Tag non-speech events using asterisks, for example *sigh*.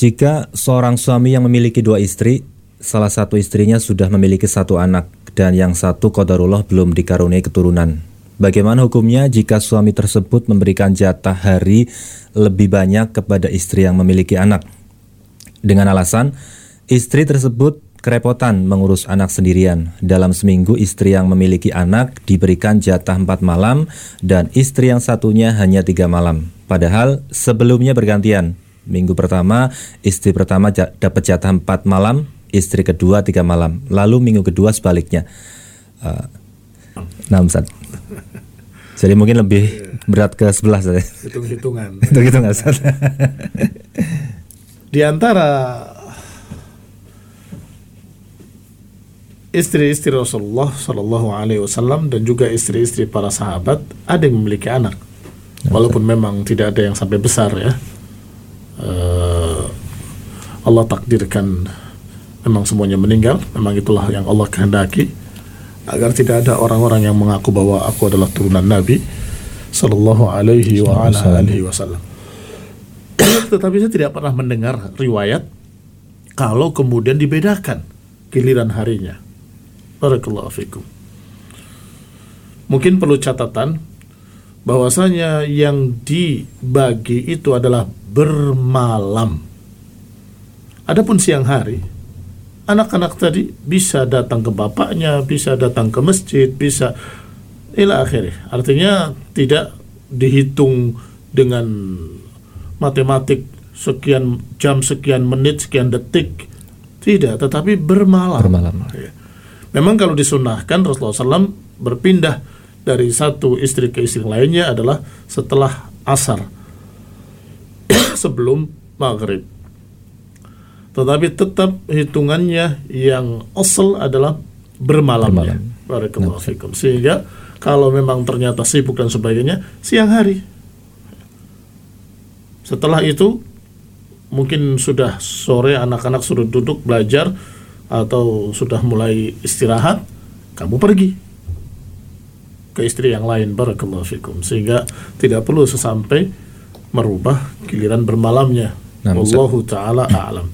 Jika seorang suami yang memiliki dua istri, salah satu istrinya sudah memiliki satu anak dan yang satu kodarullah belum dikaruniai keturunan. Bagaimana hukumnya jika suami tersebut memberikan jatah hari lebih banyak kepada istri yang memiliki anak? Dengan alasan, istri tersebut kerepotan mengurus anak sendirian. Dalam seminggu istri yang memiliki anak diberikan jatah empat malam dan istri yang satunya hanya tiga malam. Padahal sebelumnya bergantian. Minggu pertama istri pertama dapat jatah empat malam, istri kedua tiga malam. Lalu minggu kedua sebaliknya. Uh, nah, Ustaz. Jadi mungkin lebih berat ke sebelah saya. Hitung-hitungan. Hitung-hitungan. Di antara istri-istri Rasulullah Shallallahu Alaihi Wasallam dan juga istri-istri para sahabat ada yang memiliki anak, walaupun memang tidak ada yang sampai besar ya. Uh, Allah takdirkan memang semuanya meninggal, memang itulah yang Allah kehendaki agar tidak ada orang-orang yang mengaku bahwa aku adalah turunan Nabi Shallallahu Alaihi Wasallam. *clears throat* Tetapi saya tidak pernah mendengar riwayat kalau kemudian dibedakan giliran harinya Barakallahu fikum. Mungkin perlu catatan bahwasanya yang dibagi itu adalah bermalam. Adapun siang hari, anak-anak tadi bisa datang ke bapaknya, bisa datang ke masjid, bisa ila akhirnya. Artinya tidak dihitung dengan matematik sekian jam, sekian menit, sekian detik. Tidak, tetapi bermalam. Bermalam. Ya. Memang kalau disunahkan Rasulullah SAW berpindah dari satu istri ke istri lainnya adalah setelah asar *coughs* sebelum maghrib. Tetapi tetap hitungannya yang asal adalah bermalamnya. Barakallahu fikum. Sehingga kalau memang ternyata sibuk dan sebagainya, siang hari. Setelah itu mungkin sudah sore anak-anak sudah duduk belajar atau sudah mulai istirahat, kamu pergi ke istri yang lain barakallahu fikum sehingga tidak perlu sesampai merubah giliran bermalamnya. Nah, Wallahu taala a'lam.